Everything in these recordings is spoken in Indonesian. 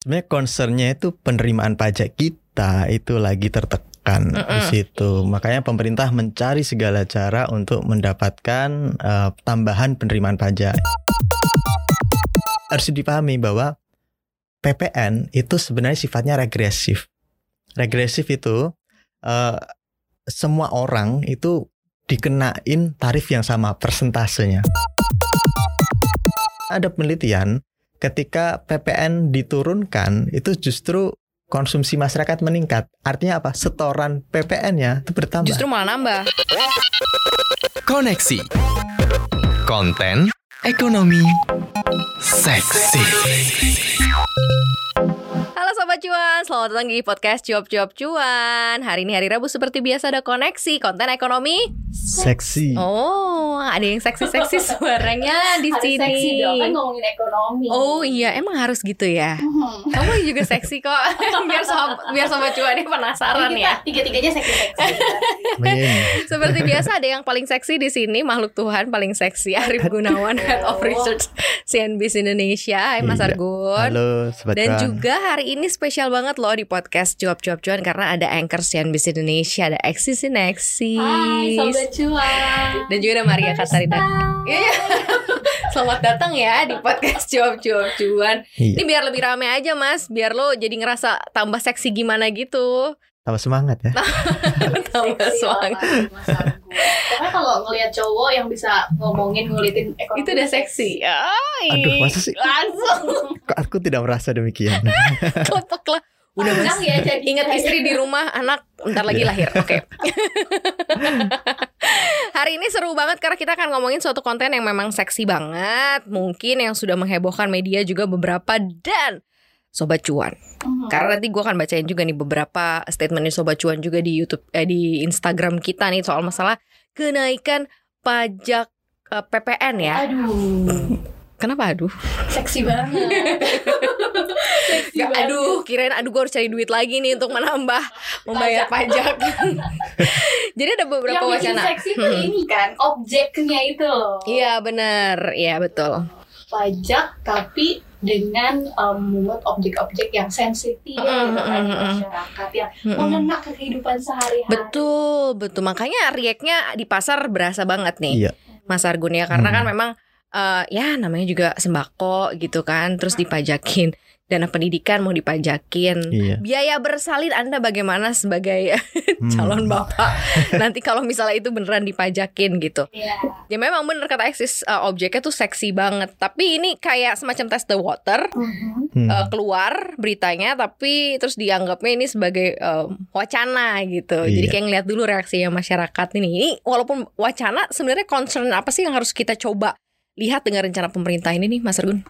Sebenarnya concernnya itu penerimaan pajak kita itu lagi tertekan Mm-mm. di situ. Makanya pemerintah mencari segala cara untuk mendapatkan eh, tambahan penerimaan pajak. Harus dipahami bahwa PPN itu sebenarnya sifatnya regresif. Regresif itu eh, semua orang itu dikenain tarif yang sama persentasenya. Ada penelitian ketika PPN diturunkan itu justru konsumsi masyarakat meningkat. Artinya apa? Setoran PPN-nya itu bertambah. Justru malah nambah. Koneksi. Konten ekonomi seksi. Cuan, selamat datang di podcast Cuap Cuap Cuan Hari ini hari Rabu seperti biasa ada koneksi konten ekonomi seksi. Oh, ada yang seksi-seksi suaranya di Harus sini seksi dong kan ngomongin ekonomi. Oh iya, emang harus gitu ya Mhm. Kamu juga seksi kok Biar sobat, biar sobat Cuan ini penasaran Jadi ya tiga-tiganya seksi-seksi. Seperti biasa ada yang paling seksi di sini makhluk Tuhan paling seksi Arif Gunawan Head of Research CNBC Indonesia. Hai Mas Iya. Argun. Halo sobat Dan Cuan. juga hari ini spesial banget loh di podcast Cuap Cuap Cuan karena ada anchor CNBC Indonesia, ada Exis in Exis. Hai Sobat Cuan. Dan juga ada Maria Katarina. Iya. Selamat datang ya di podcast Cuap Cuap Cuan. Ini Iya, biar lebih rame aja Mas, biar lo jadi ngerasa tambah seksi gimana gitu. Tambah semangat ya. tambah semangat. Karena kalau ngelihat cowok yang bisa ngomongin ngulitin ekonomi Itu udah seksi. Ay. Aduh, masa sih? Langsung Kok aku tidak merasa demikian. kelepek lah. Udah mas. Ya jadi Ingat istri di rumah, anak bentar lagi Iya. lahir. Oke. Hari ini seru banget karena kita akan ngomongin suatu konten yang memang seksi banget, mungkin yang sudah menghebohkan media juga beberapa dan Sobat Cuan. Mhm. Karena nanti gue akan bacain juga nih beberapa statement dari Sobat Cuan juga di YouTube eh, di Instagram kita nih soal masalah kenaikan pajak eh, PPN ya. Aduh, Kenapa aduh? seksi banget. seksi Gak, banget. aduh, kirain aduh gue harus cari duit lagi nih untuk menambah membayar pajak. Jadi ada beberapa yang wacana. seksi tuh Hmm. ini kan objeknya itu loh. Iya benar, iya betul. Pajak tapi dengan um, memungut objek-objek yang sensitif Mm, gitu mm, kan di mm, mm. masyarakat yang Mm-mm. mengena ke kehidupan sehari-hari. Betul, betul. Makanya riaknya di pasar berasa banget nih, Iya. Mas Argun ya. Karena Hmm. kan memang eh, ya namanya juga sembako gitu kan, terus dipajakin. Dana pendidikan mau dipajakin. Iya. Biaya bersalin Anda bagaimana sebagai Hmm. calon bapak? Nanti kalau misalnya itu beneran dipajakin gitu. Iya. Ya memang bener kata Eksis uh, objeknya tuh seksi banget. Tapi ini kayak semacam test the water Mhm. Hmm. uh, keluar beritanya tapi terus dianggapnya ini sebagai um, wacana gitu. Jadi Iya. kayak ngeliat dulu reaksinya masyarakat ini. Ini walaupun wacana sebenarnya concern apa sih yang harus kita coba lihat dengan rencana pemerintah ini nih Mas Argun?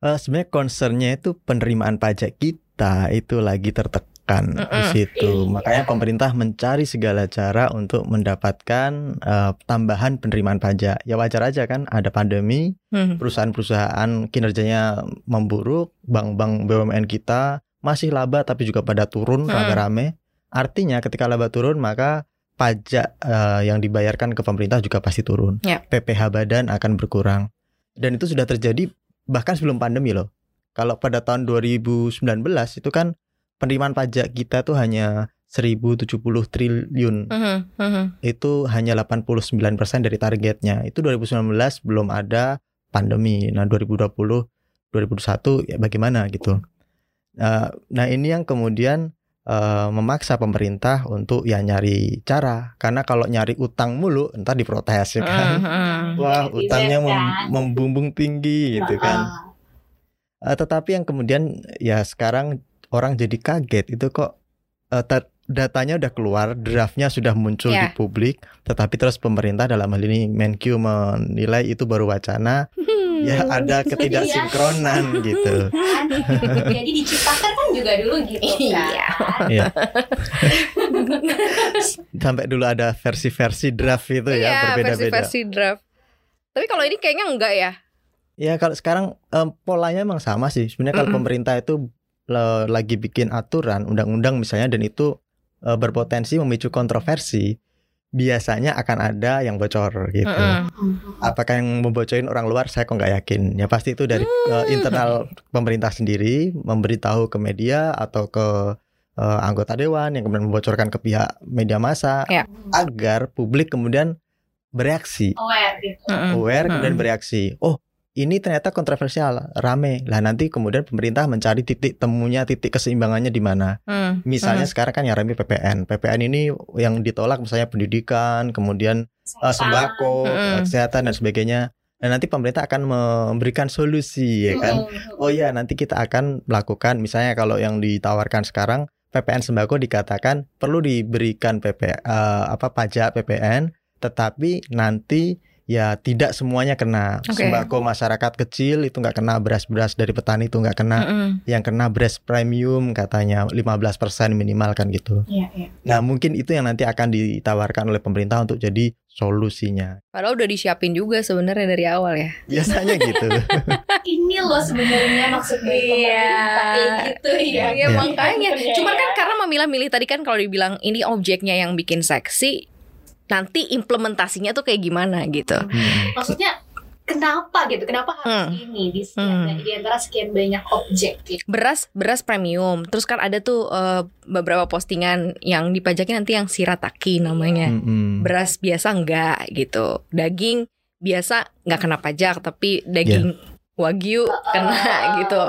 Eh, sebenarnya concernnya itu penerimaan pajak kita itu lagi tertekan di Mm-mm. situ. Iya. Makanya pemerintah mencari segala cara untuk mendapatkan eh, tambahan penerimaan pajak. Ya wajar aja kan ada pandemi, Hmm. perusahaan-perusahaan kinerjanya memburuk, bank-bank BUMN kita masih laba tapi juga pada turun Hmm. rame-rame. Artinya ketika laba turun maka pajak eh, yang dibayarkan ke pemerintah juga pasti turun. Ya. PPh badan akan berkurang. Dan itu sudah terjadi bahkan sebelum pandemi loh. Kalau pada tahun 2019 itu kan penerimaan pajak kita tuh hanya 1070 triliun Mhm, mhm. itu hanya 89% dari targetnya. Itu 2019 belum ada pandemi. Nah, 2020 2021 ya bagaimana gitu. Nah, nah ini yang kemudian eh, memaksa pemerintah untuk ya nyari cara karena kalau nyari utang mulu entar diprotes ya kan. Mhm. Wah, Netizen utangnya mem- kan. membumbung tinggi gitu kan. Eh, tetapi yang kemudian ya sekarang orang jadi kaget itu kok eh, tet- datanya udah keluar, draftnya sudah muncul di Ya. publik, tetapi terus pemerintah dalam hal ini Menq menilai itu baru wacana, Hmm. ya ada ketidaksinkronan gitu. Kan? Jadi diciptakan kan juga dulu gitu kan. Iya. Iya. Sampai dulu ada versi-versi draft itu ya Iya, berbeda-beda. versi-versi draft. Tapi kalau ini kayaknya enggak ya. Ya kalau sekarang em, polanya emang sama sih. Sebenarnya kalau Mm-mm. pemerintah itu lagi bikin aturan undang-undang misalnya dan itu eh, berpotensi memicu kontroversi, biasanya akan ada yang bocor gitu. Mm-mm. Mhm. Apakah yang membocorin orang luar saya kok nggak yakin. Ya pasti itu dari Hmm. eh, internal pemerintah sendiri memberitahu ke media atau ke eh, anggota dewan yang kemudian membocorkan ke pihak media massa Ya. agar publik kemudian bereaksi, aware gitu Mm-mm. aware kemudian bereaksi. Oh, ini ternyata kontroversial, rame. Lah nanti kemudian pemerintah mencari titik temunya, titik keseimbangannya di mana. Mm. Misalnya Mm. sekarang kan yang rame PPN. PPN ini yang ditolak misalnya pendidikan, kemudian eh, sembako, Mm-mm. kesehatan dan sebagainya. Dan nanti pemerintah akan memberikan solusi ya kan. Oh ya, nanti kita akan melakukan misalnya kalau yang ditawarkan sekarang PPN sembako dikatakan perlu diberikan PP eh, apa pajak PPN tetapi nanti ya tidak semuanya kena Oke. sembako masyarakat kecil itu nggak kena beras-beras dari petani itu nggak kena Mm-mm. yang kena beras premium katanya 15% minimal kan gitu. Iya, iya. Nah, mungkin itu yang nanti akan ditawarkan oleh pemerintah untuk jadi solusinya. Padahal udah disiapin juga sebenarnya dari awal ya. Biasanya gitu. Ini loh sebenarnya maksud dari Iya. kayak gitu ya. Iya Iya. makanya. Iya, Cuman iya. kan karena memilah-milih tadi kan kalau dibilang ini objeknya yang bikin seksi, nanti implementasinya tuh kayak gimana gitu. Hmm. maksudnya kenapa gitu kenapa harus Hmm. ini di sekian Hmm. di antara sekian banyak objek gitu Beras beras premium. Terus kan ada tuh eh, beberapa postingan yang dipajakin nanti yang shirataki namanya. Mm-mm. Beras biasa enggak gitu. Daging biasa nggak kena pajak tapi daging wagyu kena Uh, gitu.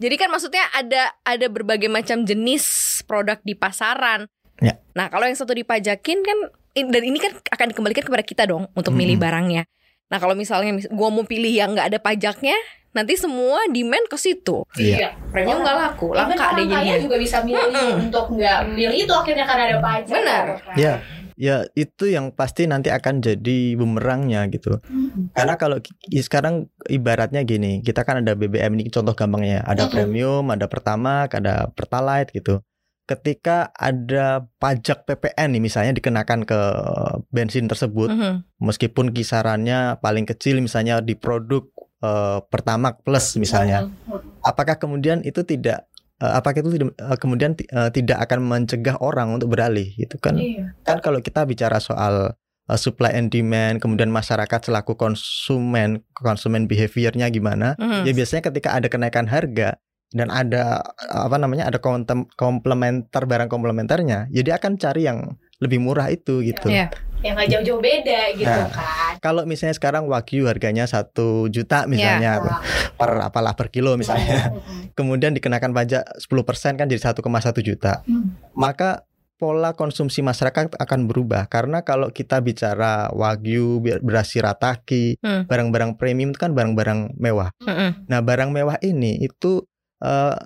Jadi kan maksudnya ada ada berbagai macam jenis produk di pasaran. Ya. Nah kalau yang satu dipajakin kan dan ini kan akan dikembalikan kepada kita dong untuk milih Mm-mm. barangnya. Nah kalau misalnya mis- gua mau pilih yang nggak ada pajaknya, nanti semua demand ke situ. Iya. Premium nggak laku, langka deh jadinya. juga bisa milih Mm-mm. untuk nggak milih itu akhirnya karena ada pajak Benar. kan? Ya. Ya, itu yang pasti nanti akan jadi bumerangnya gitu. Mm. Karena kalau sekarang ibaratnya gini, kita kan ada BBM ini contoh gampangnya, ada Mhm. premium, ada Pertamax, ada Pertalite gitu. Ketika ada pajak PPN nih misalnya dikenakan ke bensin tersebut, Mhm. meskipun kisarannya paling kecil misalnya di produk eh, Pertamax Plus misalnya, Mm. apakah kemudian itu tidak eh, apakah itu tidak- eh, kemudian eh, tidak akan mencegah orang untuk beralih gitu kan? Iya. kan kalau kita bicara soal uh, supply and demand, kemudian masyarakat selaku konsumen, konsumen behaviornya gimana? Mhm. Ya biasanya ketika ada kenaikan harga dan ada apa namanya ada komplementer barang komplementernya, ya dia akan cari yang lebih murah itu gitu. Iya. yang nggak jauh-jauh beda gitu Nah. kan Kalau misalnya sekarang wagyu harganya satu juta misalnya Wah. per apalah per kilo misalnya, Mm-mm. kemudian dikenakan pajak 10% kan jadi 1,1 juta. Hmm. maka pola konsumsi masyarakat akan berubah karena kalau kita bicara wagyu, bi- beras shirataki, Hmm. barang-barang premium itu kan barang-barang mewah. Mhm. Nah, barang mewah ini itu eh,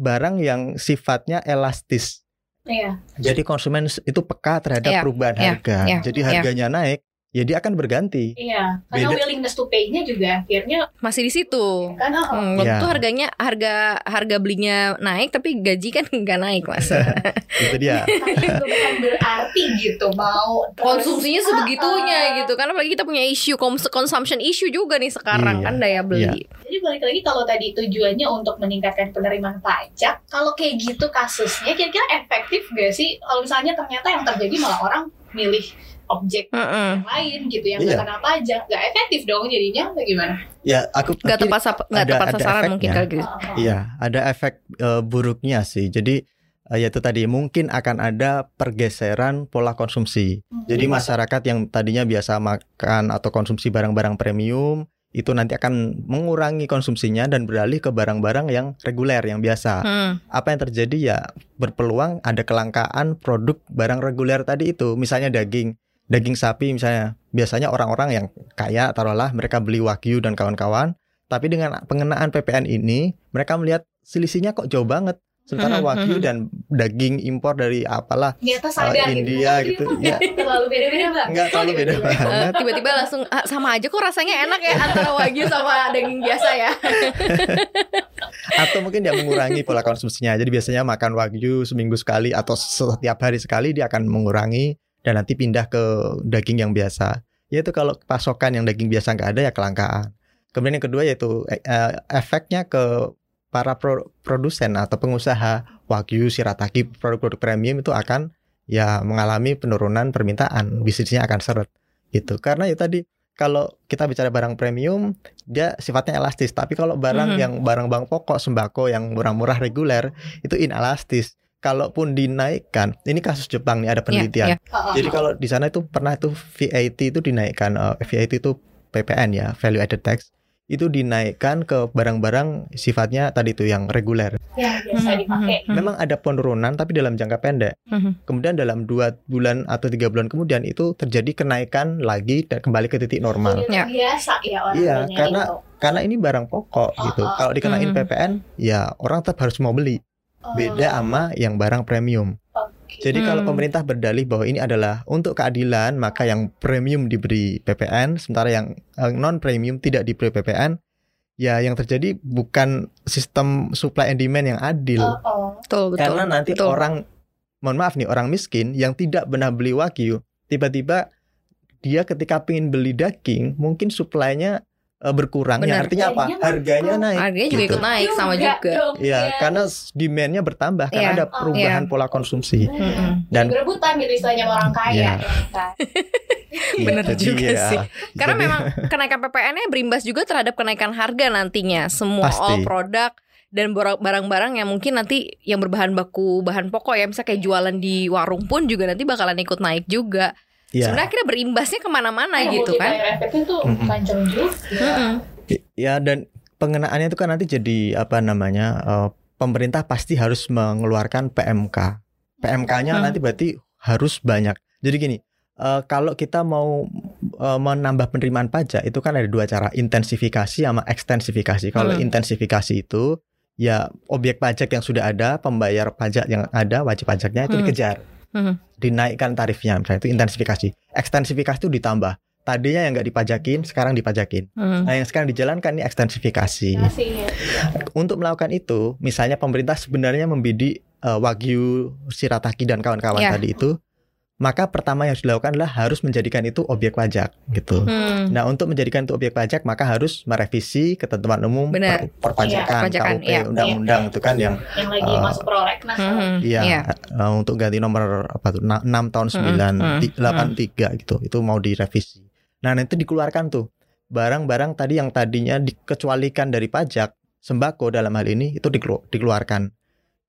barang yang sifatnya elastis. Iya. Jadi konsumen itu peka terhadap Iya, perubahan iya, harga. iya, Jadi iya. harganya naik, ya dia akan berganti. Iya, karena Beda. willingness to pay-nya juga akhirnya Masih di situ. kan oh, Hmm, waktu Iya. itu harganya harga harga belinya naik tapi gaji kan nggak naik mas. itu dia. tapi itu bukan berarti gitu mau terus- Konsumsinya sebegitunya ah. gitu kan apalagi kita punya isu consumption issue juga nih sekarang Iya, kan daya beli. Jadi balik lagi kalau tadi tujuannya untuk meningkatkan penerimaan pajak, kalau kayak gitu kasusnya kira-kira efektif gak sih? Kalau misalnya ternyata yang terjadi malah orang milih objek Mm-mm. yang lain gitu yang nggak kena pajak, nggak efektif dong jadinya atau gimana? Ya, aku Nggak tepat nggak ada- tepat ada sasaran mungkin kali gitu. Iya, ada efek eh, buruknya sih. Jadi eh, yaitu tadi mungkin akan ada pergeseran pola konsumsi. Hmm. Jadi masyarakat yang tadinya biasa makan atau konsumsi barang-barang premium itu nanti akan mengurangi konsumsinya dan beralih ke barang-barang yang reguler yang biasa. Hmm. Apa yang terjadi ya berpeluang ada kelangkaan produk barang reguler tadi itu. Misalnya daging, daging sapi misalnya. Biasanya orang-orang yang kaya taruhlah mereka beli wagyu dan kawan-kawan, tapi dengan pengenaan PPN ini mereka melihat selisihnya kok jauh banget. Sementara Mhm, wagyu mhm. dan daging impor dari apalah eh, sadar India gitu. Ya, Terlalu beda-beda banget. nggak terlalu beda Eh, banget. tiba-tiba langsung ah, sama aja kok rasanya enak ya antara wagyu sama daging biasa ya. Atau mungkin dia mengurangi pola konsumsinya. Jadi biasanya makan wagyu seminggu sekali atau setiap hari sekali dia akan mengurangi dan nanti pindah ke daging yang biasa. Yaitu kalau pasokan yang daging biasa nggak ada ya kelangkaan. Kemudian yang kedua yaitu eh, eh, efeknya ke para pro- produsen atau pengusaha wagyu, shirataki, produk-produk premium itu akan ya mengalami penurunan permintaan, bisnisnya akan seret gitu. Karena ya tadi kalau kita bicara barang premium dia sifatnya elastis, tapi kalau barang Mhm. yang barang-barang pokok sembako yang murah-murah reguler itu inelastis. Kalaupun dinaikkan, ini kasus Jepang nih ada penelitian. iya. Oh, oh, Jadi oh. kalau di sana itu pernah itu VAT itu dinaikkan, eh, VAT itu PPN ya, value added tax itu dinaikkan ke barang-barang sifatnya tadi itu yang reguler. yang biasa Mhm, dipakai. mhm, Memang ada penurunan tapi dalam jangka pendek. Kemudian dalam dua bulan atau tiga bulan kemudian itu terjadi kenaikan lagi dan kembali ke titik normal. Ya. Biasa ya orang Iya, karena- itu. Karena ini barang pokok Oh, gitu. oh. Kalau dikenain. PPN, ya orang tetap harus mau beli. Oh, Beda sama yang barang premium. oke. Jadi kalau Hmm. pemerintah berdalih bahwa ini adalah untuk keadilan, maka yang premium diberi PPN, sementara yang non premium tidak diberi PPN. Ya, yang terjadi bukan sistem supply and demand yang adil. Oh, oh. Betul, betul. Karena nanti betul. orang, mohon maaf nih, orang miskin yang tidak pernah beli wagyu, tiba-tiba dia ketika pengen beli daging, mungkin supply-nya eh, berkurang. Benar. Yang artinya apa? Harganya Harganya naik. harganya juga gitu. ikut naik sama Juga juga. dong, Iya, ya. karena demand-nya bertambah karena Iya. ada perubahan Iya. pola konsumsi. Mm-mm. Dan- berebutan gitu istilahnya orang kaya. Iya. ya kan? Bener Jadi juga ya, sih. Karena jadi- memang kenaikan PPN-nya berimbas juga terhadap kenaikan harga nantinya semua Pasti. all produk dan bar- barang-barang yang mungkin nanti yang berbahan baku bahan pokok ya misalnya kayak jualan di warung pun juga nanti bakalan ikut naik juga. Ya. Sebenarnya akhirnya berimbasnya ke mana-mana Yang gitu kan. multiplier efeknya tuh Mm-mm. panjang juga. Mm-mm. Ya dan pengenaannya itu kan nanti jadi apa namanya eh, pemerintah pasti harus mengeluarkan PMK. PMK-nya Hmm. nanti berarti harus banyak. Jadi gini, eh, kalau kita mau eh, menambah penerimaan pajak itu kan ada dua cara, intensifikasi sama ekstensifikasi. Kalau Hmm. intensifikasi itu ya objek pajak yang sudah ada, pembayar pajak yang ada, wajib pajaknya itu Hmm. dikejar. Hmm. Dinaikkan tarifnya, misalnya itu intensifikasi. Ekstensifikasi itu ditambah. Tadinya yang nggak dipajakin, sekarang dipajakin. Mm. Nah, yang sekarang dijalankan ini ekstensifikasi. Masih ya. Untuk melakukan itu, misalnya pemerintah sebenarnya membidik eh, Wagyu, Shirataki dan kawan-kawan Ya. tadi itu, maka pertama yang harus dilakukan adalah harus menjadikan itu objek pajak gitu. Hmm. Nah, untuk menjadikan itu objek pajak maka harus merevisi ketentuan umum Benar. per- perpajakan, Perpajakan, KUP, iya. undang-undang itu kan yang yang lagi Eh, masuk prolegnas. Hmm. Iya, Iya. eh, untuk ganti nomor apa tuh 6 tahun Hmm, 9 hmm, ti- 83 gitu. Itu mau direvisi. Nah, nanti dikeluarkan tuh barang-barang tadi yang tadinya dikecualikan dari pajak sembako dalam hal ini itu dikelu- dikeluarkan.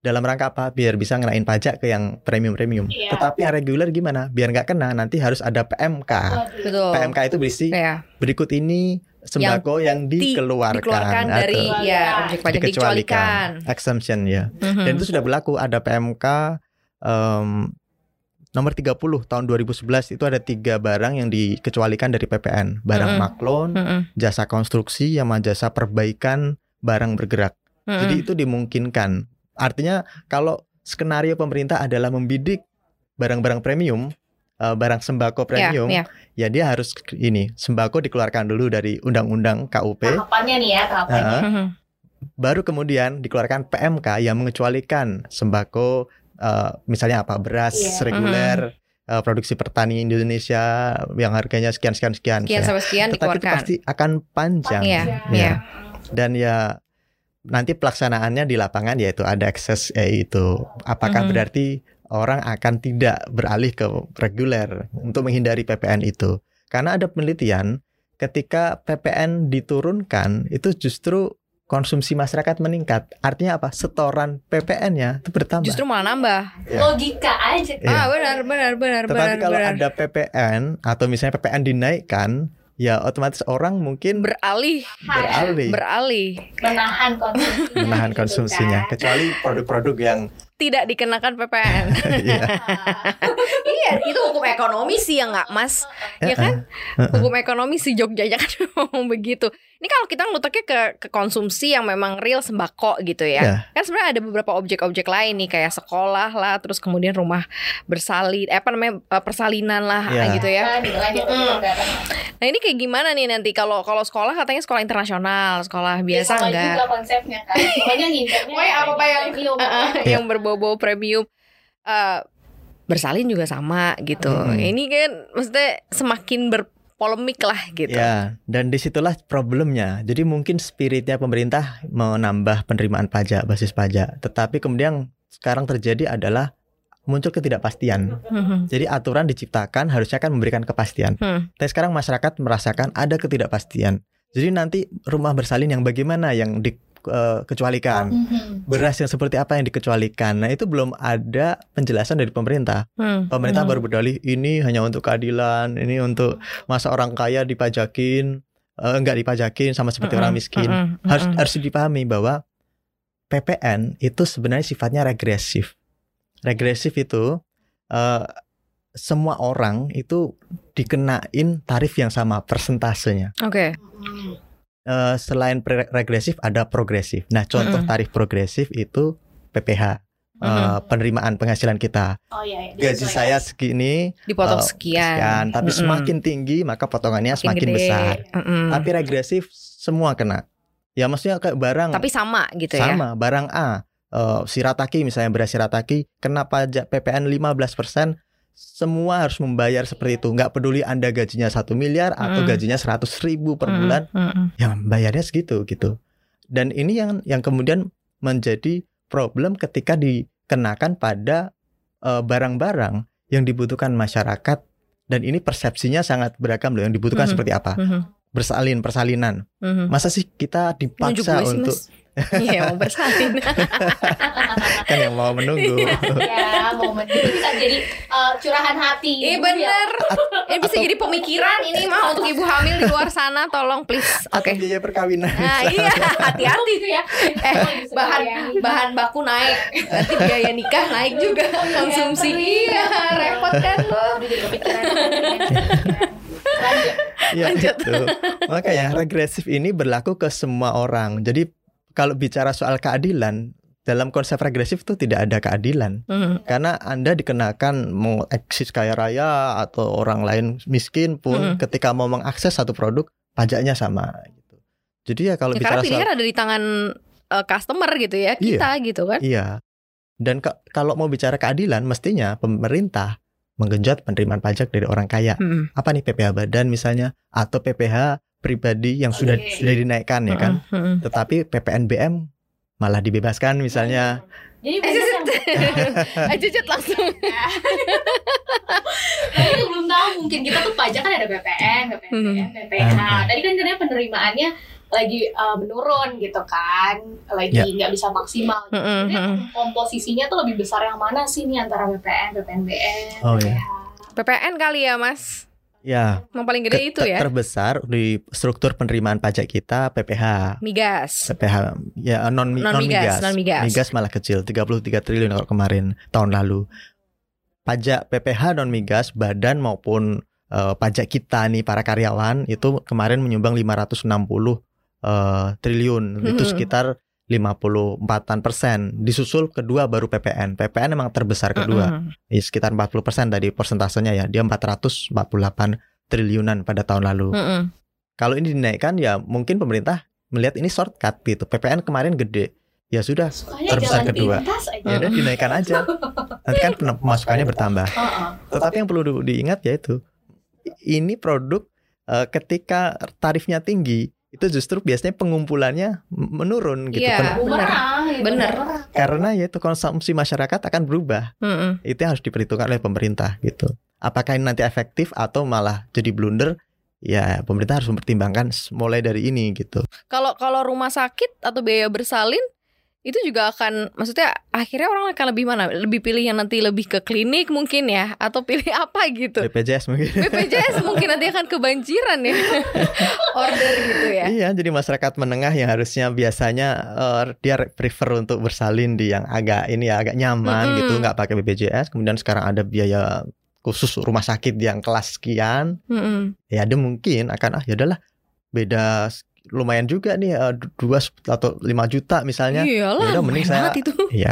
Dalam rangka apa? Biar bisa ngenain pajak ke yang premium-premium. Iya. Tetapi yang reguler gimana? Biar nggak kena nanti harus ada PMK. Betul. PMK itu berisi Ya, berikut ini sembako yang, di- dikeluarkan, dikeluarkan dari atau ya objek pajak dikecualikan. exemption ya. Mhm. Dan itu sudah berlaku ada PMK em, nomor 30 tahun 2011 itu ada tiga barang yang dikecualikan dari PPN. Barang Mm-mm. maklon, Mm-mm. jasa konstruksi, sama jasa perbaikan barang bergerak. Mm-mm. Jadi itu dimungkinkan. Artinya kalau skenario pemerintah adalah membidik barang-barang premium, eh, barang sembako premium, Ya, ya dia harus ini sembako dikeluarkan dulu dari undang-undang KUP. Tahapannya nih ya, tahapannya. Mhm. baru kemudian dikeluarkan PMK yang mengecualikan sembako eh, misalnya apa beras Iya. reguler eh, produksi pertani Indonesia yang harganya sekian sekian sekian, Sekian sekian tetapi itu pasti akan panjang Iya, Ya. iya. dan ya nanti pelaksanaannya di lapangan yaitu ada akses eh, itu apakah Mhm. berarti orang akan tidak beralih ke reguler untuk menghindari PPN itu karena ada penelitian ketika PPN diturunkan itu justru konsumsi masyarakat meningkat artinya apa setoran PPN-nya itu bertambah Justru malah nambah. Ya. Logika aja. Iya. Ah, benar, benar, benar, tetapi benar, kalau benar. ada PPN atau misalnya PPN dinaikkan ya otomatis orang mungkin beralih, beralih beralih. Menahan konsumsi. menahan konsumsinya kecuali produk-produk yang Tidak dikenakan PPN. Iya. iya, itu hukum ekonomi sih ya nggak, Mas? Ya kan? Hukum ekonomi sih Jogjanya kan memang begitu. Ini kalau kita ngelutaknya ke, ke konsumsi yang memang real sembako gitu ya. Ya. Kan sebenarnya ada beberapa objek-objek lain nih kayak sekolah lah, terus kemudian rumah bersalin, eh, apa namanya eh, persalinan lah Ya. gitu ya. Kan, gitu gitu Mm. Nah ini kayak gimana nih nanti kalau kalau sekolah katanya sekolah internasional, sekolah biasa sama enggak? juga konsepnya kan. Pokoknya ngincernya apa-apa yang- premium. Iya. yang berbau-bau premium Eh, bersalin juga sama gitu. Mm-mm. Ini kan maksudnya semakin berpolemik lah gitu. Ya, dan di situlah problemnya. Jadi mungkin spiritnya pemerintah menambah penerimaan pajak, basis pajak. Tetapi kemudian sekarang terjadi adalah muncul ketidakpastian. Mhm. Jadi aturan diciptakan harusnya kan memberikan kepastian. Hmm. Tapi sekarang masyarakat merasakan ada ketidakpastian. Jadi nanti rumah bersalin yang bagaimana yang dikecualikan? Mhm. Beras yang seperti apa yang dikecualikan? Nah itu belum ada penjelasan dari pemerintah. Hmm. Pemerintah Hmm. baru berdalih ini hanya untuk keadilan, ini untuk masa orang kaya dipajakin, eh, enggak dipajakin sama seperti orang Mm-mm, miskin. mm-mm, Harus harus dipahami bahwa PPN itu sebenarnya sifatnya regresif. Regresif itu eh, semua orang itu dikenain tarif yang sama persentasenya. Oke. Mhm. Eh, selain pre- regresif ada progresif. Nah contoh Mm-mm. tarif progresif itu PPH. eh, Mm-mm. penerimaan penghasilan kita Oh iya, iya. gaji saya segini Dipotong eh, sekian. sekian, tapi Mm-mm. semakin tinggi maka potongannya Makin semakin gede. besar. Mm-mm. Tapi regresif semua kena. Ya maksudnya kayak barang Tapi sama gitu ya. sama, barang A, eh, shirataki misalnya beras shirataki kena pajak PPN 15%, semua harus membayar seperti itu. Nggak peduli Anda gajinya satu miliar atau Mm. gajinya 100 ribu per Mm-mm, bulan, mm-mm. ya bayarnya segitu gitu. Dan ini yang yang kemudian menjadi problem ketika dikenakan pada eh, barang-barang yang dibutuhkan masyarakat dan ini persepsinya sangat beragam loh yang dibutuhkan Mhm. seperti apa Mhm, bersalin persalinan mhm. masa sih kita dipaksa untuk Mas. Iya mau bersalin. kan yang mau menunggu ya momen itu bisa jadi eh, curahan hati Iya Ibu ya. bener. Ini bisa atau- jadi pemikiran ini mah untuk ibu hamil di luar sana tolong please. Oke. biaya perkawinan Nah iya hati-hati gitu ya Eh bahan bahan baku naik nanti biaya nikah naik juga konsumsi. Iya repot kan lo. Udah jadi kepikiran lanjut ya Lanjut. itu makanya regresif ini berlaku ke semua orang jadi kalau bicara soal keadilan dalam konsep regresif itu tidak ada keadilan Hmm. karena anda dikenakan mau eksis kaya raya atau orang lain miskin pun Mm. ketika mau mengakses satu produk pajaknya sama gitu jadi ya kalau Ya, karena bicara soal pilihan ada di tangan eh, customer gitu ya kita gitu kan. Iya. Dan ka- kalau mau bicara keadilan, mestinya pemerintah menggenjot penerimaan pajak dari orang kaya. Hmm. Apa nih PPh badan misalnya atau PPh pribadi yang sudah Oke. sudah dinaikkan ya kan. Hmm, hmm. Tetapi PPNBM malah dibebaskan misalnya. jadi Eh, banyak yang Eh, langsung. Tadi tuh belum tahu mungkin kita tuh pajak kan ada BPN, BPN, BPH. Hmm. Tadi kan katanya penerimaannya lagi uh, menurun gitu kan, lagi Ya. nggak bisa maksimal. Hmm, hmm, Sebenarnya hmm. komposisinya tuh lebih besar yang mana sih nih antara BPN, BPNBM, Oh, ya. BPH? PPN kali ya mas. Ya, Yang paling gede ke- itu ya. terbesar di struktur penerimaan pajak kita PPh. Migas. PPh ya non non Non-migas, migas. non-migas. Migas malah kecil 33 triliun kalau kemarin tahun lalu. Pajak PPh non migas badan maupun eh, pajak kita nih para karyawan itu kemarin menyumbang 560 eh, triliun. Itu Mhm. sekitar 54-an persen. Disusul kedua baru PPN. PPN memang terbesar kedua. Hmm, Ya, sekitar 40 persen tadi persentasenya ya. Dia 448 triliunan pada tahun lalu. hmm. Kalau ini dinaikkan ya mungkin pemerintah melihat ini shortcut gitu. PPN kemarin gede. Ya sudah, Sukanya Terbesar jalan kedua. aja. ya udah dinaikkan aja. Nanti kan pemasukannya bertambah. Heeh. Tetapi yang perlu di- diingat yaitu ini produk eh, ketika tarifnya tinggi itu justru biasanya pengumpulannya menurun gitu. Iya. Pen- bener. Murah, ya, Bener. murah. Karena yaitu konsumsi masyarakat akan berubah. Hmm, hmm. Itu yang harus diperhitungkan oleh pemerintah gitu. Apakah ini nanti efektif atau malah jadi blunder? Ya pemerintah harus mempertimbangkan mulai dari ini gitu. Kalau kalau rumah sakit atau biaya bersalin itu juga akan maksudnya akhirnya orang akan lebih mana? Lebih pilih yang nanti lebih ke klinik mungkin ya atau pilih apa gitu. BPJS mungkin. BPJS mungkin nanti akan kebanjiran ya order gitu ya. Iya, jadi masyarakat menengah yang harusnya biasanya eh, dia re- prefer untuk bersalin di yang agak ini ya agak nyaman Mm-mm. gitu, nggak pakai BPJS. Kemudian sekarang ada biaya khusus rumah sakit yang kelas sekian, Mm-mm. ya ada mungkin akan ah ya udahlah beda lumayan juga nih eh, du- dua atau lima juta misalnya. Iyalah, Yaudah, mending lumayan saya- itu. Ya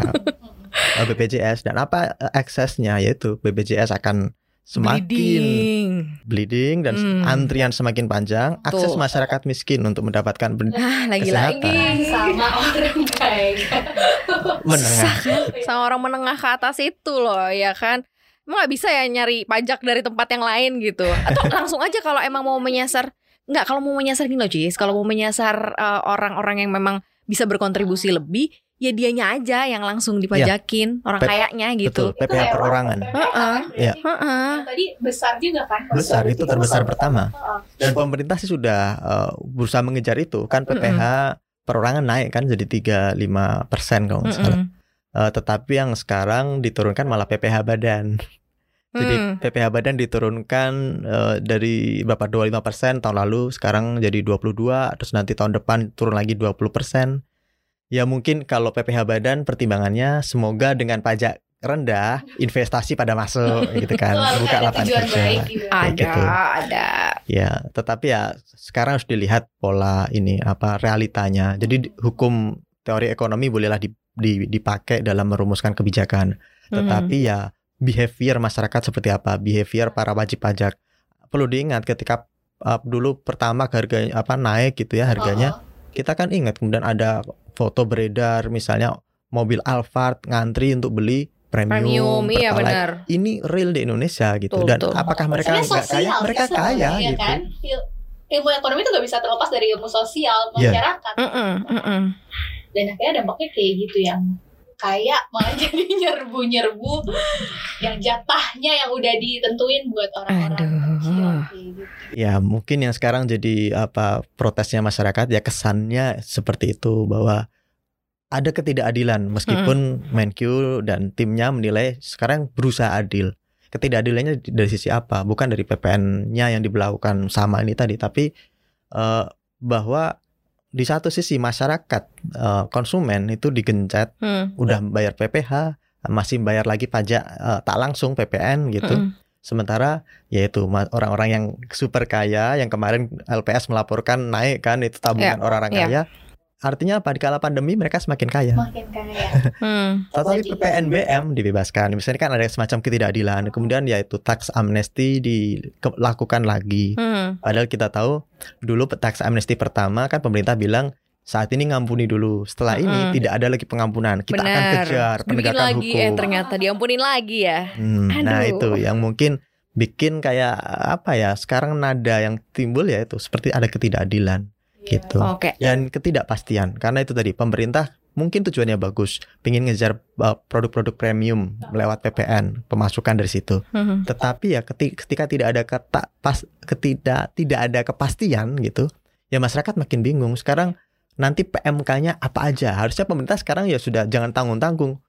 eh, BPJS dan apa eh, aksesnya yaitu BPJS akan semakin Bleeding. bleeding dan Hmm. antrian semakin panjang, akses Tuh. masyarakat miskin untuk mendapatkan ben- Ah, lagi-lagi sama orang baik. menengah. sama orang menengah ke atas itu loh ya kan emang nggak bisa ya nyari pajak dari tempat yang lain gitu atau langsung aja kalau emang mau menyasar nggak kalau mau menyasar gini loh Jis kalau mau menyasar eh, orang-orang yang memang bisa berkontribusi lebih ya dianya aja yang langsung dipajakin orang P- kayaknya gitu. Betul, PPh perorangan. Heeh. Iya. Heeh. Yang tadi besar juga kan? Besar itu terbesar pertama. Heeh. Dan pemerintah sih sudah uh, berusaha mengejar itu kan PPh perorangan naik kan jadi 35 persen kalau nggak salah. Mm-mm. Uh, tetapi yang sekarang diturunkan malah PPh badan. Jadi Hmm. PPh badan diturunkan uh, dari berapa 25 persen tahun lalu sekarang jadi 22 terus nanti tahun depan turun lagi 20 persen. Ya mungkin kalau PPh badan pertimbangannya semoga dengan pajak rendah investasi pada masuk gitu kan buka lapangan kerja. gitu. Kayak Ada, gitu. ada. Ya, tetapi ya sekarang harus dilihat pola ini apa realitanya. Jadi di- hukum teori ekonomi bolehlah di- di- dipakai dalam merumuskan kebijakan. Tetapi ya behavior masyarakat seperti apa, behavior para wajib pajak. Perlu diingat ketika uh, dulu pertama harga apa naik gitu ya harganya, Heeh. kita kan ingat kemudian ada foto beredar misalnya mobil Alphard ngantri untuk beli premium, Premium, iya Pertalite. benar. Ini real di Indonesia gitu. Betul, Dan betul. apakah mereka nggak kaya? Mereka kan kaya sebenarnya, gitu. kan? Il- Ilmu ekonomi itu nggak bisa terlepas dari ilmu sosial Iya. masyarakat. Mm-mm, mm-mm. Dan akhirnya dampaknya kayak gitu yang kaya malah jadi nyerbu-nyerbu yang jatahnya yang udah ditentuin buat orang-orang kecil gitu. Ya mungkin yang sekarang jadi apa protesnya masyarakat ya kesannya seperti itu bahwa ada ketidakadilan meskipun Menkyu dan timnya menilai sekarang berusaha adil. Ketidakadilannya dari sisi apa? Bukan dari PPN-nya yang diberlakukan sama ini tadi, tapi eh, bahwa di satu sisi masyarakat eh, konsumen itu digencet, Hmm, udah bayar PPh, masih bayar lagi pajak eh, tak langsung PPN gitu. mm-mm. Sementara yaitu orang-orang yang super kaya yang kemarin LPS melaporkan naik kan itu tabungan orang-orang iya. kaya. Artinya apa? Di kala pandemi mereka semakin kaya. Makin kaya. Hmm. Tetapi Wajib. PPNBM dibebaskan. Misalnya kan ada semacam ketidakadilan. Kemudian yaitu tax amnesty dilakukan lagi. Hmm. Padahal kita tahu dulu tax amnesty pertama kan pemerintah bilang saat ini ngampuni dulu. Setelah ini Mm-mm. tidak ada lagi pengampunan. Kita akan Benar. kejar penegakan lagi hukum. eh ternyata diampunin lagi ya. Hmm, nah itu yang mungkin bikin kayak apa ya sekarang nada yang timbul ya itu seperti ada ketidakadilan. Gitu. Oke. dan ketidakpastian karena itu tadi pemerintah mungkin tujuannya bagus pingin ngejar uh, produk-produk premium lewat PPN pemasukan dari situ. Hmm. tetapi ya keti- ketika tidak ada kata pas ketidak tidak ada kepastian gitu ya masyarakat makin bingung. Sekarang nanti PMK-nya apa aja? Harusnya pemerintah sekarang ya sudah jangan tanggung-tanggung.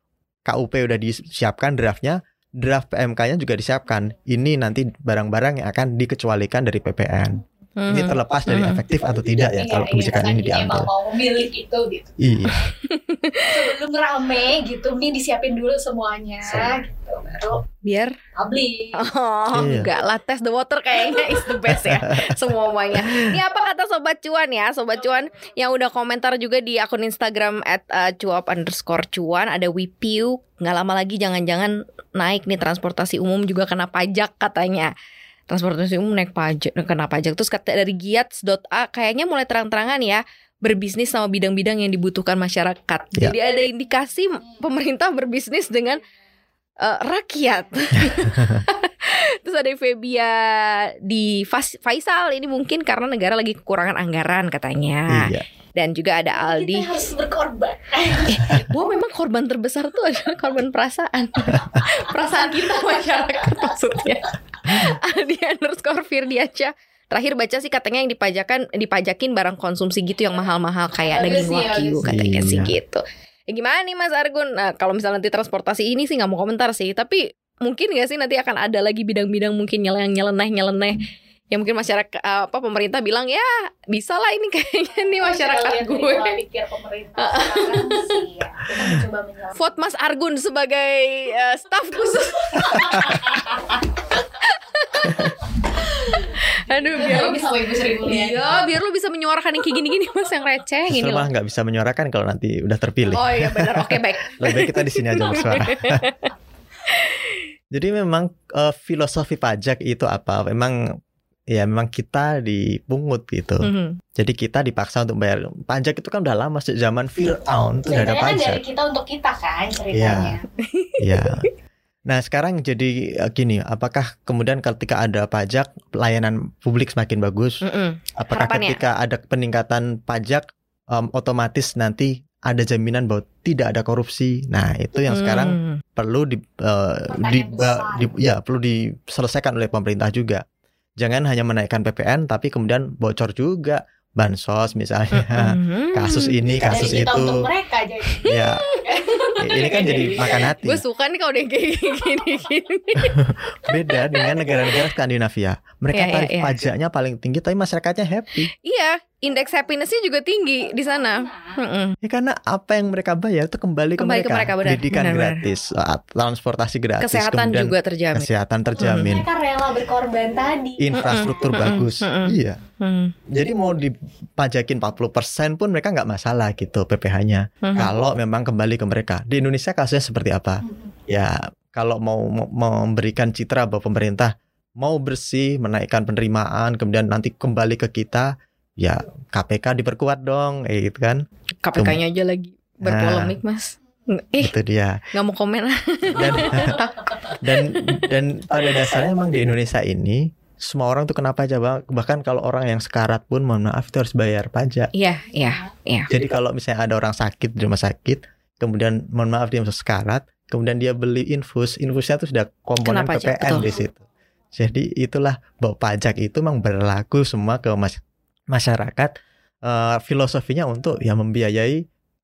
KUP udah disiapkan draftnya draft PMK-nya juga disiapkan. Ini nanti barang-barang yang akan dikecualikan dari PPN ini Hmm. terlepas dari Hmm. efektif atau tidak ya Iya, kalau iya, kebijakan ini saking diambil mau memilih itu gitu. iya Sebelum rame gitu, ini disiapin dulu semuanya gitu. Baru Biar publish. Oh, Iya. enggak lah test the water kayaknya is the best ya semuanya. Ini apa kata sobat cuan ya, sobat cuan yang udah komentar juga di akun Instagram at uh, cuap underscore cuan ada Wipiu nggak lama lagi jangan-jangan naik nih transportasi umum juga kena pajak katanya. Transportasi umum naik pajak, kena pajak. Terus kata dari giats.a kayaknya mulai terang-terangan ya berbisnis sama bidang-bidang yang dibutuhkan masyarakat. Ya. Jadi ada indikasi pemerintah berbisnis dengan eh, rakyat. Terus ada Febia di Faisal ini mungkin karena negara lagi kekurangan anggaran katanya. iya Dan juga ada Aldi. Kita harus berkorban. Gue memang korban terbesar tuh adalah korban perasaan. perasaan kita masyarakat maksudnya. Aldi underscore Firdiaca. Terakhir baca sih katanya yang dipajakan dipajakin barang konsumsi gitu yang mahal-mahal kayak Bagus daging sih, wagyu bagus. katanya sih Iya. gitu. Ya gimana nih Mas Argun? Nah, kalau misalnya nanti transportasi ini sih nggak mau komentar sih, tapi mungkin gak sih nanti akan ada lagi bidang-bidang mungkin yang nyeleneh-nyeleneh yang mungkin masyarakat apa pemerintah bilang ya bisa lah ini kayaknya nih masyarakat gue. pikir pemerintah sekarang sih ya. Kita. Vote Mas Argun sebagai eh, staf khusus. Aduh biar Biar bisa ibu Sri Mulyani. Iya, biar lu bisa menyuarakan yang kayak gini-gini mas yang receh gini malah nggak bisa menyuarakan kalau nanti udah terpilih Oh iya benar, oke baik. lebih baik kita di sini aja bersuara Jadi memang eh, filosofi pajak itu apa? Memang ya memang kita dipungut gitu. Mhm. Jadi kita dipaksa untuk bayar pajak itu kan udah lama sejak zaman Fir'aun itu udah ada Ceritanya kan pajak. dari kita untuk kita kan ceritanya. Iya. Nah sekarang jadi eh, gini, apakah kemudian ketika ada pajak pelayanan publik semakin bagus? Mm-mm. Apakah Harapannya? ketika ada peningkatan pajak em, otomatis nanti ada jaminan bahwa tidak ada korupsi. Nah, itu yang sekarang Hmm. perlu di, eh, di, besar. di- ya perlu diselesaikan oleh pemerintah juga. Jangan hanya menaikkan PPN tapi kemudian bocor juga bansos misalnya. Mhm. Kasus ini, kasus itu. untuk mereka jadi Ya, ini kan jadi makan hati. Gue suka nih kalau udah kayak gini-gini. Beda dengan negara-negara Skandinavia. Mereka Iya, iya, tarif iya. pajaknya paling tinggi tapi masyarakatnya happy. Iya, indeks happinessnya juga tinggi di sana. Ya karena apa yang mereka bayar itu kembali, Kembali ke ke mereka, mereka. benar, Pendidikan benar-benar. gratis, eh, transportasi gratis, Kesehatan kemudian juga terjamin. kesehatan terjamin, mereka rela berkorban tadi. infrastruktur bagus. Iya. Hmm. Jadi mau dipajakin 40% pun mereka nggak masalah gitu PPh-nya. Mhm. Kalau memang kembali ke mereka. Di Indonesia kasusnya seperti apa? Ya kalau mau mau memberikan citra bahwa pemerintah mau bersih, menaikkan penerimaan, kemudian nanti kembali ke kita, ya KPK diperkuat dong, eh, gitu kan? KPK-nya aja lagi berpolemik, Nah. Mas. Ih, Itu dia. nggak mau komen lah. Dan dan dan pada dasarnya emang di Indonesia ini semua orang tuh kenapa aja bang? Bahkan kalau orang yang sekarat pun mohon maaf itu harus bayar pajak. Iya, iya, iya. Jadi kalau misalnya ada orang sakit di rumah sakit, kemudian mohon maaf dia masuk sekarat, kemudian dia beli infus, infusnya tuh sudah komponen Kena pajak, PPN betul. di situ. Jadi itulah bahwa pajak itu memang berlaku semua ke mas- masyarakat. Eh, filosofinya untuk ya membiayai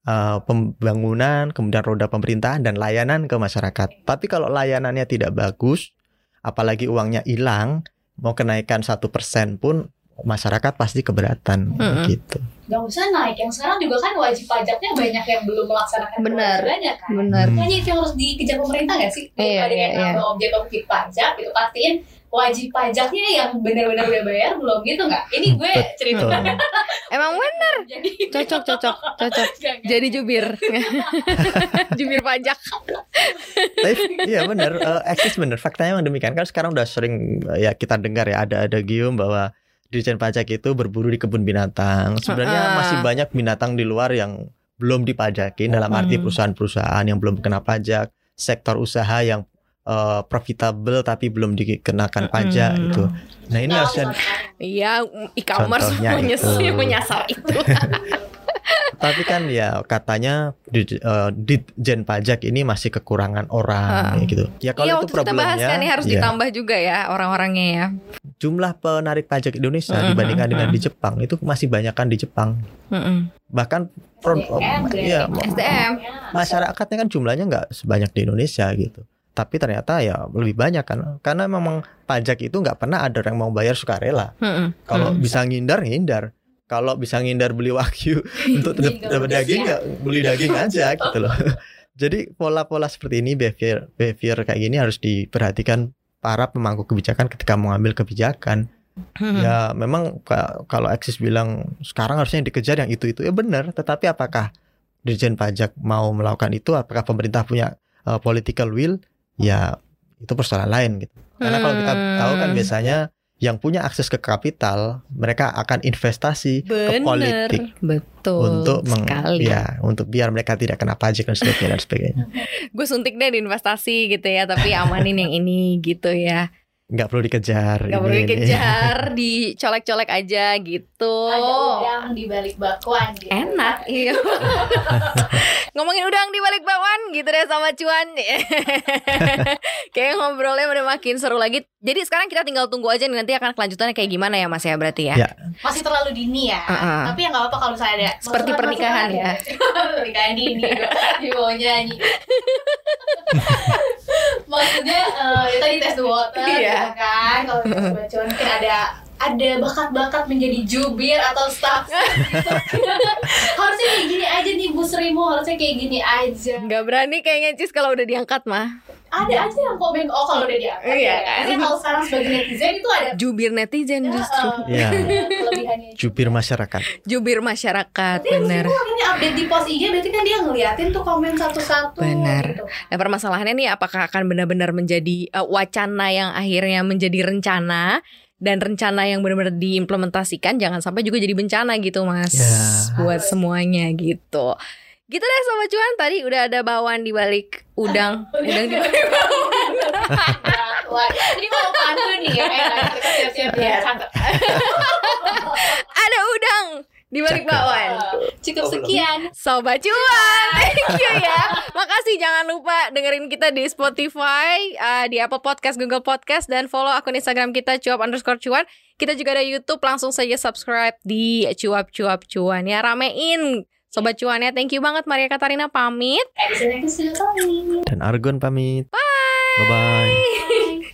eh, pembangunan, kemudian roda pemerintahan dan layanan ke masyarakat. Tapi kalau layanannya tidak bagus, apalagi uangnya hilang, mau kenaikan satu persen pun masyarakat pasti keberatan Mm-mm. gitu. Gak usah naik. Yang sekarang juga kan wajib pajaknya banyak yang belum melaksanakan Benar. kewajibannya kan. Benar. Hmm. Makanya itu yang harus dikejar pemerintah gak sih? Iya, Ada iya, yang iya. objek-objek pajak gitu pastiin wajib pajaknya yang benar-benar udah bayar belum gitu nggak? Ini gue cerita. Emang bener. jadi Cocok, cocok, cocok. Jadi jubir. jubir pajak. Tapi iya benar, eh, eksis benar. Faktanya memang demikian. Kan sekarang udah sering ya kita dengar ya ada ada gium bahwa Dirjen Pajak itu berburu di kebun binatang. Sebenarnya Ha-ha. masih banyak binatang di luar yang belum dipajakin dalam arti perusahaan-perusahaan yang belum kena pajak, sektor usaha yang eh, profitable tapi belum dikenakan pajak Hmm. itu. Nah, ini harusnya? Iya, e-commerce menyasar, itu. tapi kan ya katanya di eh, Ditjen Pajak ini masih kekurangan orang ya gitu. Ya kalau Iya, itu waktu kita bahas problemnya kan nih harus ya. ditambah juga ya orang-orangnya ya. jumlah penarik pajak Indonesia Mhm, dibandingkan dengan mhm. di Jepang itu masih banyak kan di Jepang Mm-mm. bahkan pro- SDM, berarti. SDM. masyarakatnya kan jumlahnya nggak sebanyak di Indonesia gitu tapi ternyata ya lebih banyak kan karena memang pajak itu nggak pernah ada orang mau bayar sukarela Mm-mm. kalau Mm. bisa ngindar ngindar kalau bisa ngindar beli wagyu untuk dapat daging nggak beli daging aja gitu loh jadi pola-pola seperti ini behavior behavior kayak gini harus diperhatikan para pemangku kebijakan ketika mengambil kebijakan Mm. Ya memang ka- kalau Eksis bilang sekarang harusnya yang dikejar yang itu itu ya benar. Tetapi apakah Dirjen Pajak mau melakukan itu? Apakah pemerintah punya uh, political will? Ya itu persoalan lain gitu. Karena kalau kita tahu kan Hmm. biasanya yang punya akses ke kapital mereka akan investasi ke Bener, politik betul untuk meng, sekali. ya untuk biar mereka tidak kena pajak dan sebagainya dan sebagainya. Gue suntik deh di investasi gitu ya, tapi amanin yang ini gitu ya. Nggak perlu dikejar. Gak ini- perlu dikejar, dicolek-colek aja gitu. Ada udang di balik bakwan gitu. Enak, iya. Ngomongin udang di balik bakwan gitu deh sama cuan. Kayak ngobrolnya udah makin seru lagi. Jadi sekarang kita tinggal tunggu aja nih nanti akan kelanjutannya kayak gimana ya Mas ya berarti ya. Ya. Masih terlalu dini ya. Uh-uh. Tapi ya nggak apa-apa kalau misalnya ada Seperti pernikahan ya. pernikahan dini di mau nyanyi. Maksudnya eh, ya tadi tes water Iya. Gitu kan. Kalau baca mungkin ada ada bakat-bakat menjadi jubir atau staff harusnya kayak gini aja nih Bu Srimo harusnya kayak gini aja Gak berani kayaknya Cis kalau udah diangkat mah. ada aja yang komen oh kalau udah diangkat Iya ya kan? Kalau sekarang sebagai netizen itu ada Jubir netizen justru. Ya. Jubir masyarakat. Jubir masyarakat, bener. ini update di post IG berarti kan dia ngeliatin tuh komen satu-satu Bener. gitu. Nah permasalahannya nih apakah akan benar-benar menjadi eh, wacana yang akhirnya menjadi rencana dan rencana yang benar-benar diimplementasikan jangan sampai juga jadi bencana gitu mas Ya. buat semuanya gitu. Gitu deh sobat cuan tadi udah ada bawaan di balik udang, udang di balik bawang. Ini mau pantun nih ya kita siap-siap Iya. ya. Ada udang di balik bakwan. Cukup sekian. Sobat cuan, thank you ya. Makasih jangan lupa dengerin kita di Spotify, uh, di Apple Podcast, Google Podcast, dan follow akun Instagram kita cuap underscore cuan. Kita juga ada YouTube, langsung saja subscribe di cuap cuap cuan ya. Ramein Sobat cuan ya. Thank you banget Maria Katarina pamit. Dan Argon pamit. Bye. Bye bye. Bye.